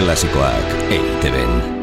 Klasikoak EITB-en.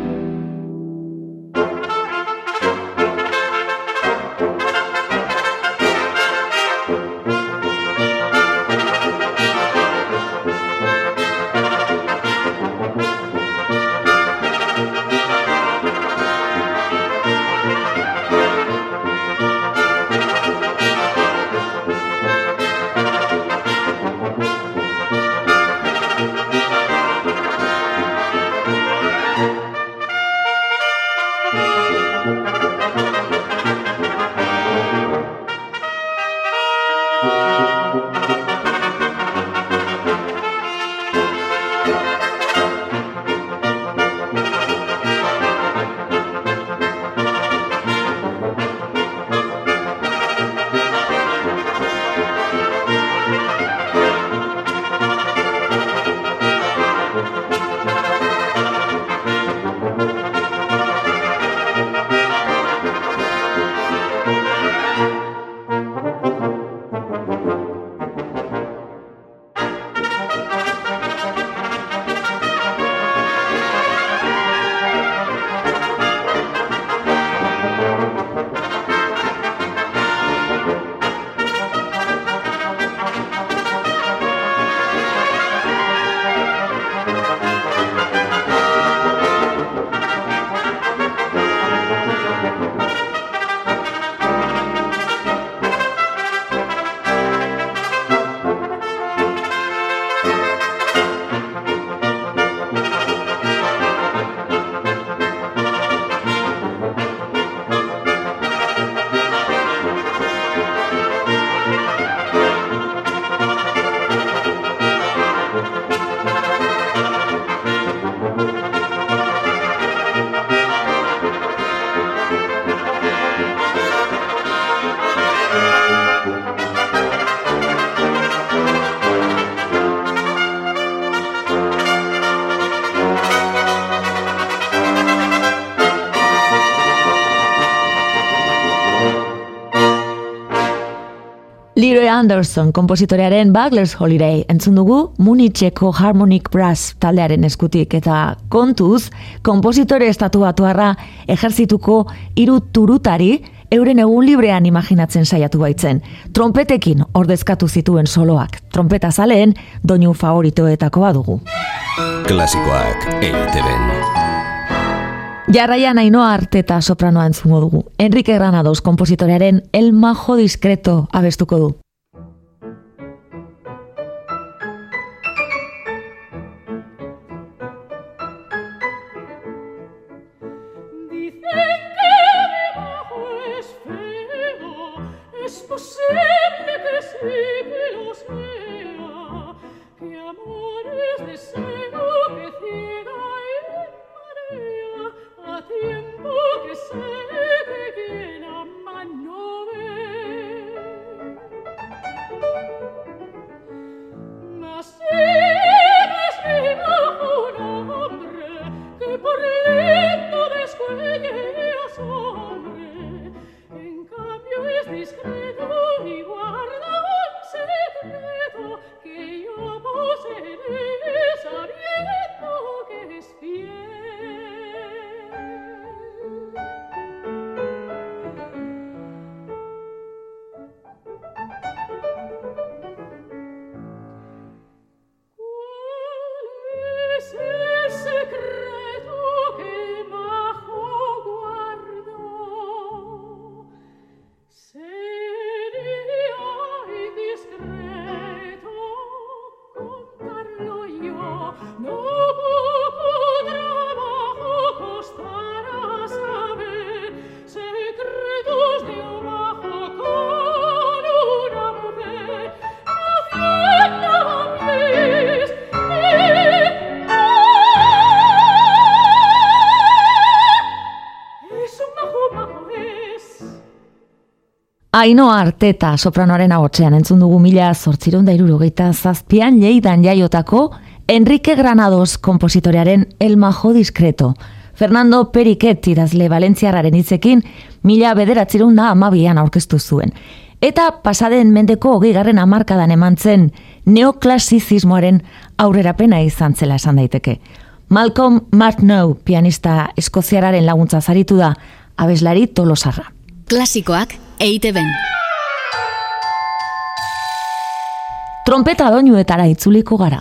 Anderson kompositorearen Bugler's Holiday entzun dugu Munitzeko Harmonic Brass taldearen eskutik eta kontuz kompositore estatu batuarra ejerzituko hiru turutari euren egun librean imaginatzen saiatu baitzen. Trompetekin ordezkatu zituen soloak. Trompeta zaleen doinu favoritoetako badugu. Klasikoak eiteben. Jarraian ainoa arteta sopranoa entzungo dugu. Enrique Granados kompositorearen El Majo Discreto abestuko du. Aino Arteta sopranoaren agotzean entzun dugu mila zortziron da irurogeita zazpian leidan jaiotako Enrique Granados kompositorearen El Majo Discreto. Fernando Periket idazle Valentziarraren hitzekin mila bederatzerun da amabian aurkeztu zuen. Eta pasaden mendeko hogei garren amarkadan eman zen neoklasizismoaren aurrerapena izan zela esan daiteke. Malcolm Martnow pianista eskoziararen laguntza zaritu da, abeslari tolosarra. Klasikoak eite ben. Trompeta doinuetara itzuliko gara.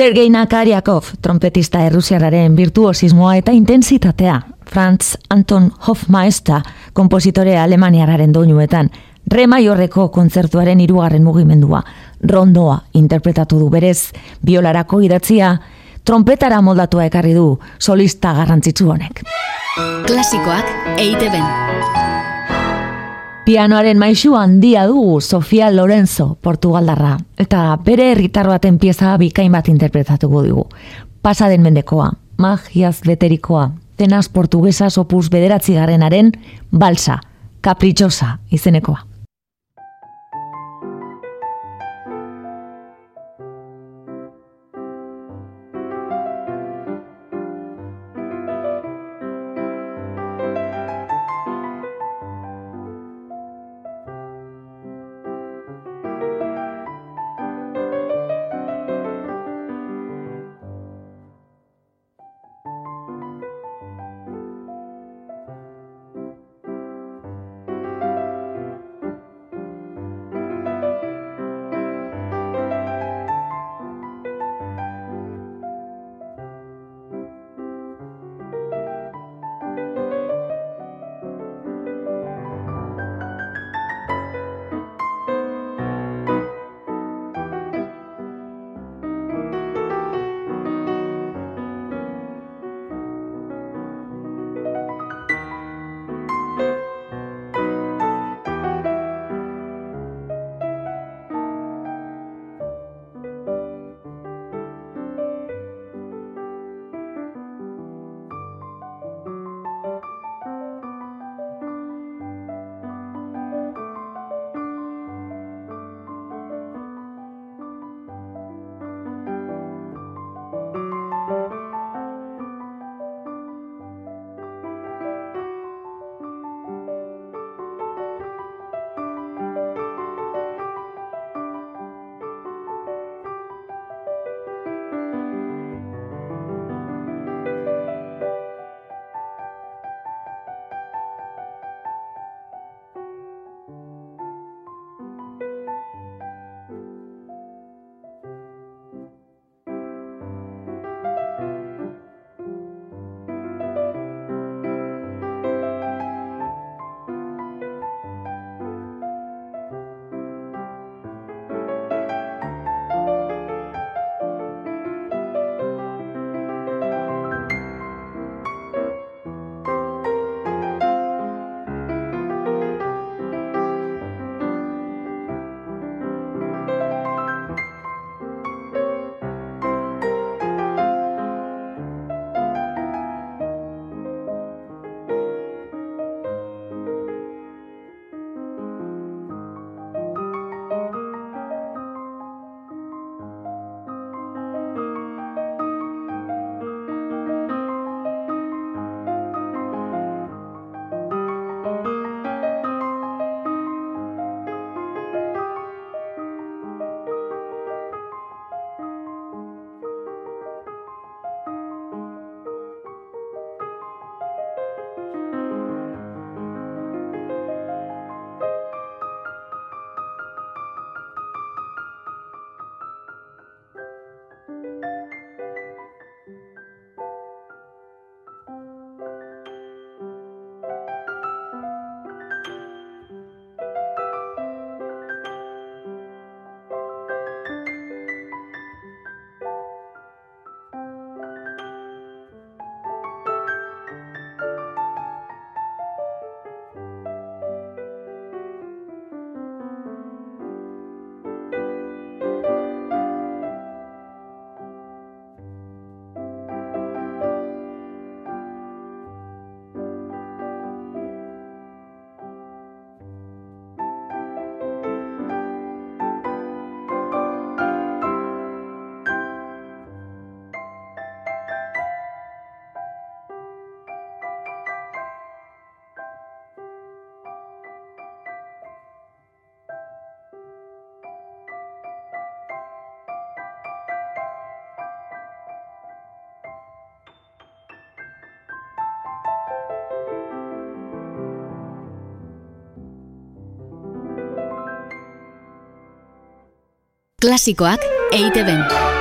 Sergei Nakariakov, trompetista errusiararen virtuosismoa eta intensitatea. Franz Anton Hofmeister, kompositore alemaniararen doinuetan. Re maiorreko kontzertuaren irugarren mugimendua. Rondoa interpretatu du berez, biolarako idatzia, trompetara moldatua ekarri du solista garrantzitsu honek. Klasikoak eite Pianoaren maisu handia dugu Sofia Lorenzo, Portugaldarra, eta bere herritar baten pieza bikain bat interpretatuko dugu. Pasaden mendekoa, magiaz beterikoa, tenaz portuguesa opus bederatzi garenaren balsa, kaprichosa izenekoa. Klasikoak EITB-en.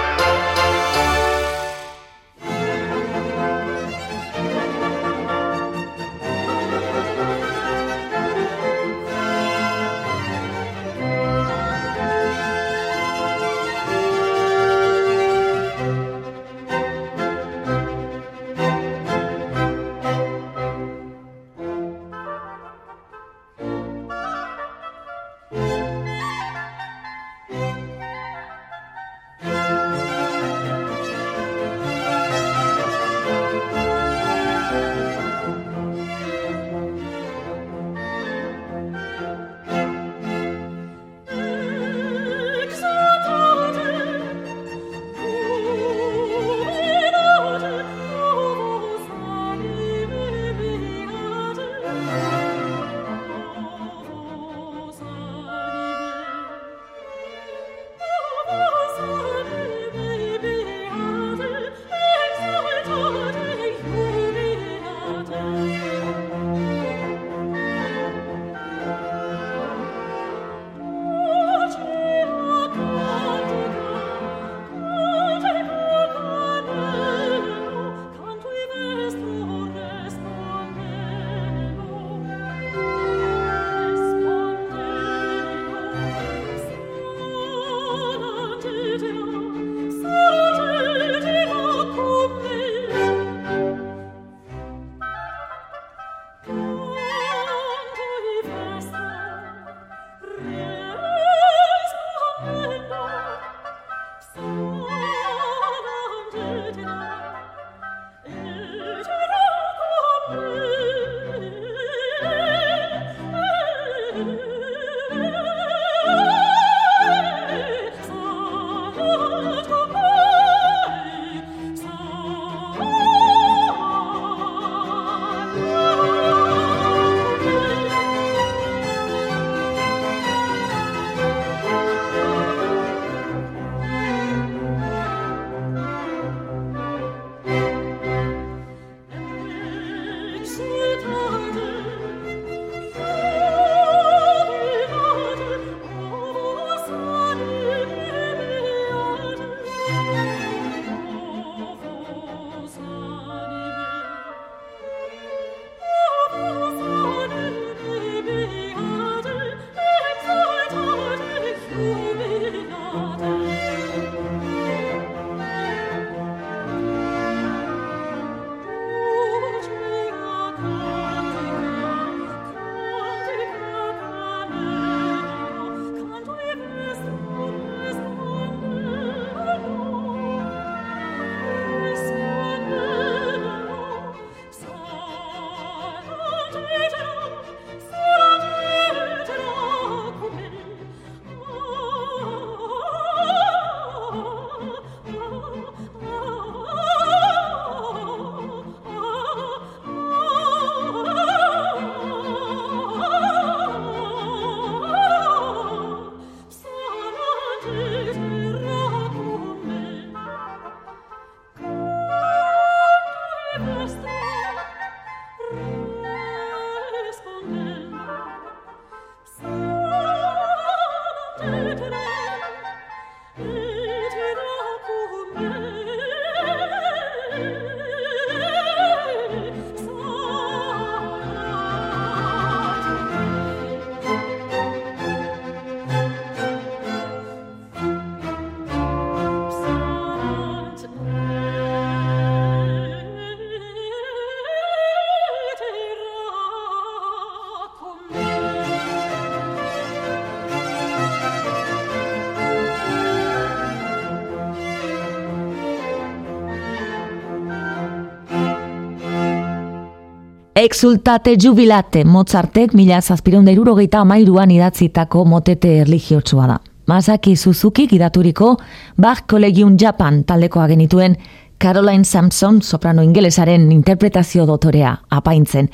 Exultate jubilate Mozartek mila zazpironda irurogeita amairuan idatzitako motete erligiotsua da. Masaki Suzuki gidaturiko Bach Collegium Japan taldekoa genituen Caroline Sampson soprano ingelesaren interpretazio dotorea apaintzen.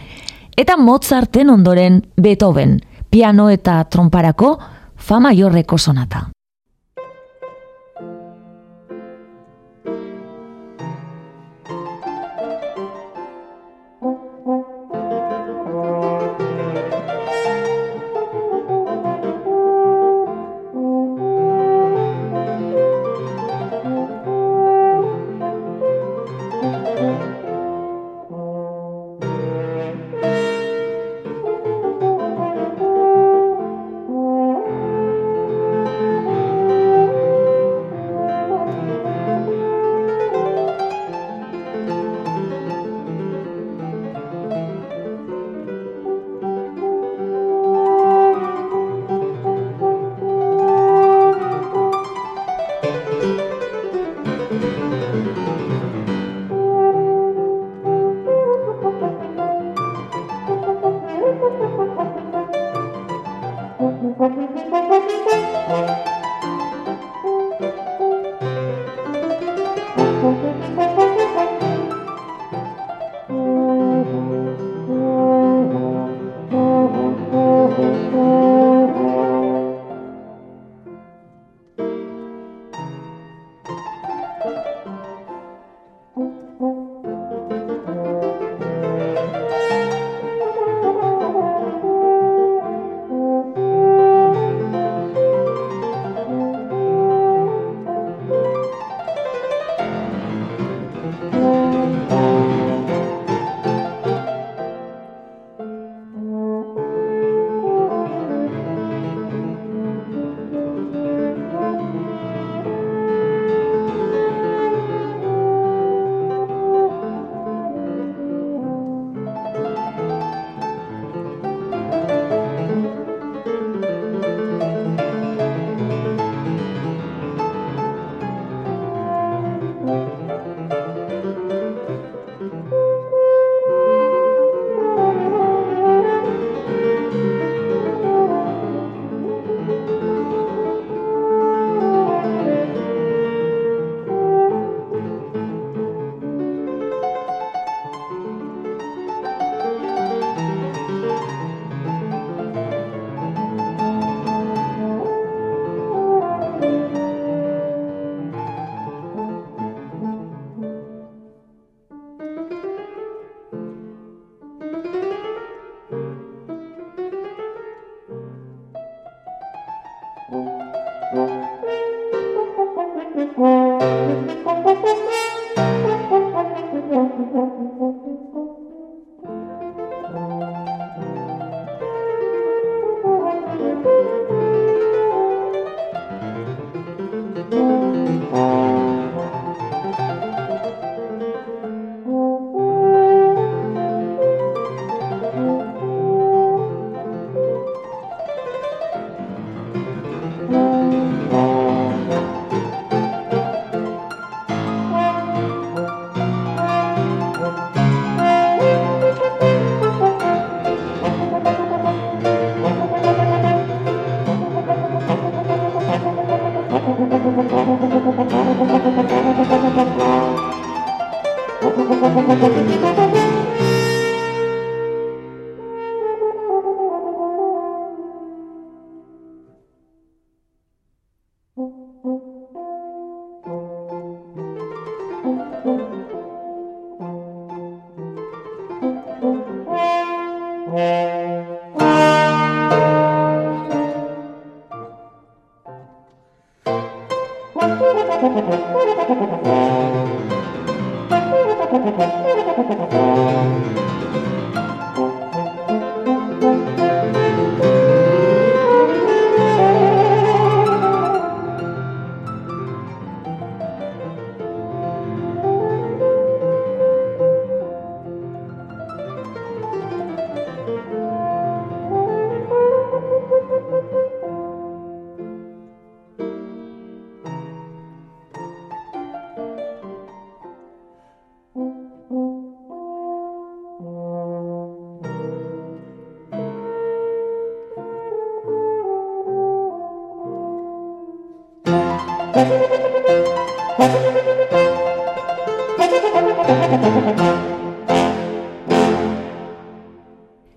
Eta Mozarten ondoren Beethoven, piano eta tromparako fa maiorreko sonata.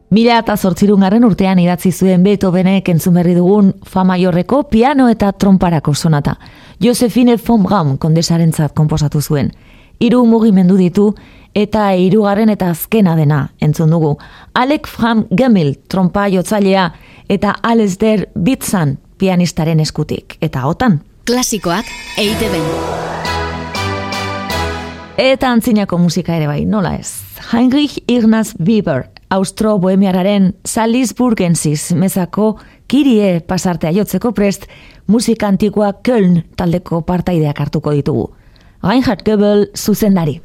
Mila eta zortzirungaren urtean idatzi zuen Beethovenek entzun berri dugun fa maiorreko piano eta tromparako sonata. Josephine von Braun kondesaren zat komposatu zuen. Hiru mugimendu ditu eta hirugarren eta azkena dena entzun dugu. Alek Fram Gemil trompa jotzailea eta Alesder Bitzan pianistaren eskutik. Eta otan. Klasikoak eite ben. Eta antzinako musika ere bai, nola ez. Heinrich Ignaz Weber Austro-Bohemiararen Salisburgensis mezako kirie pasartea jotzeko prest musika antikoa Köln taldeko partaideak hartuko ditugu. Reinhard Goebel zuzendari.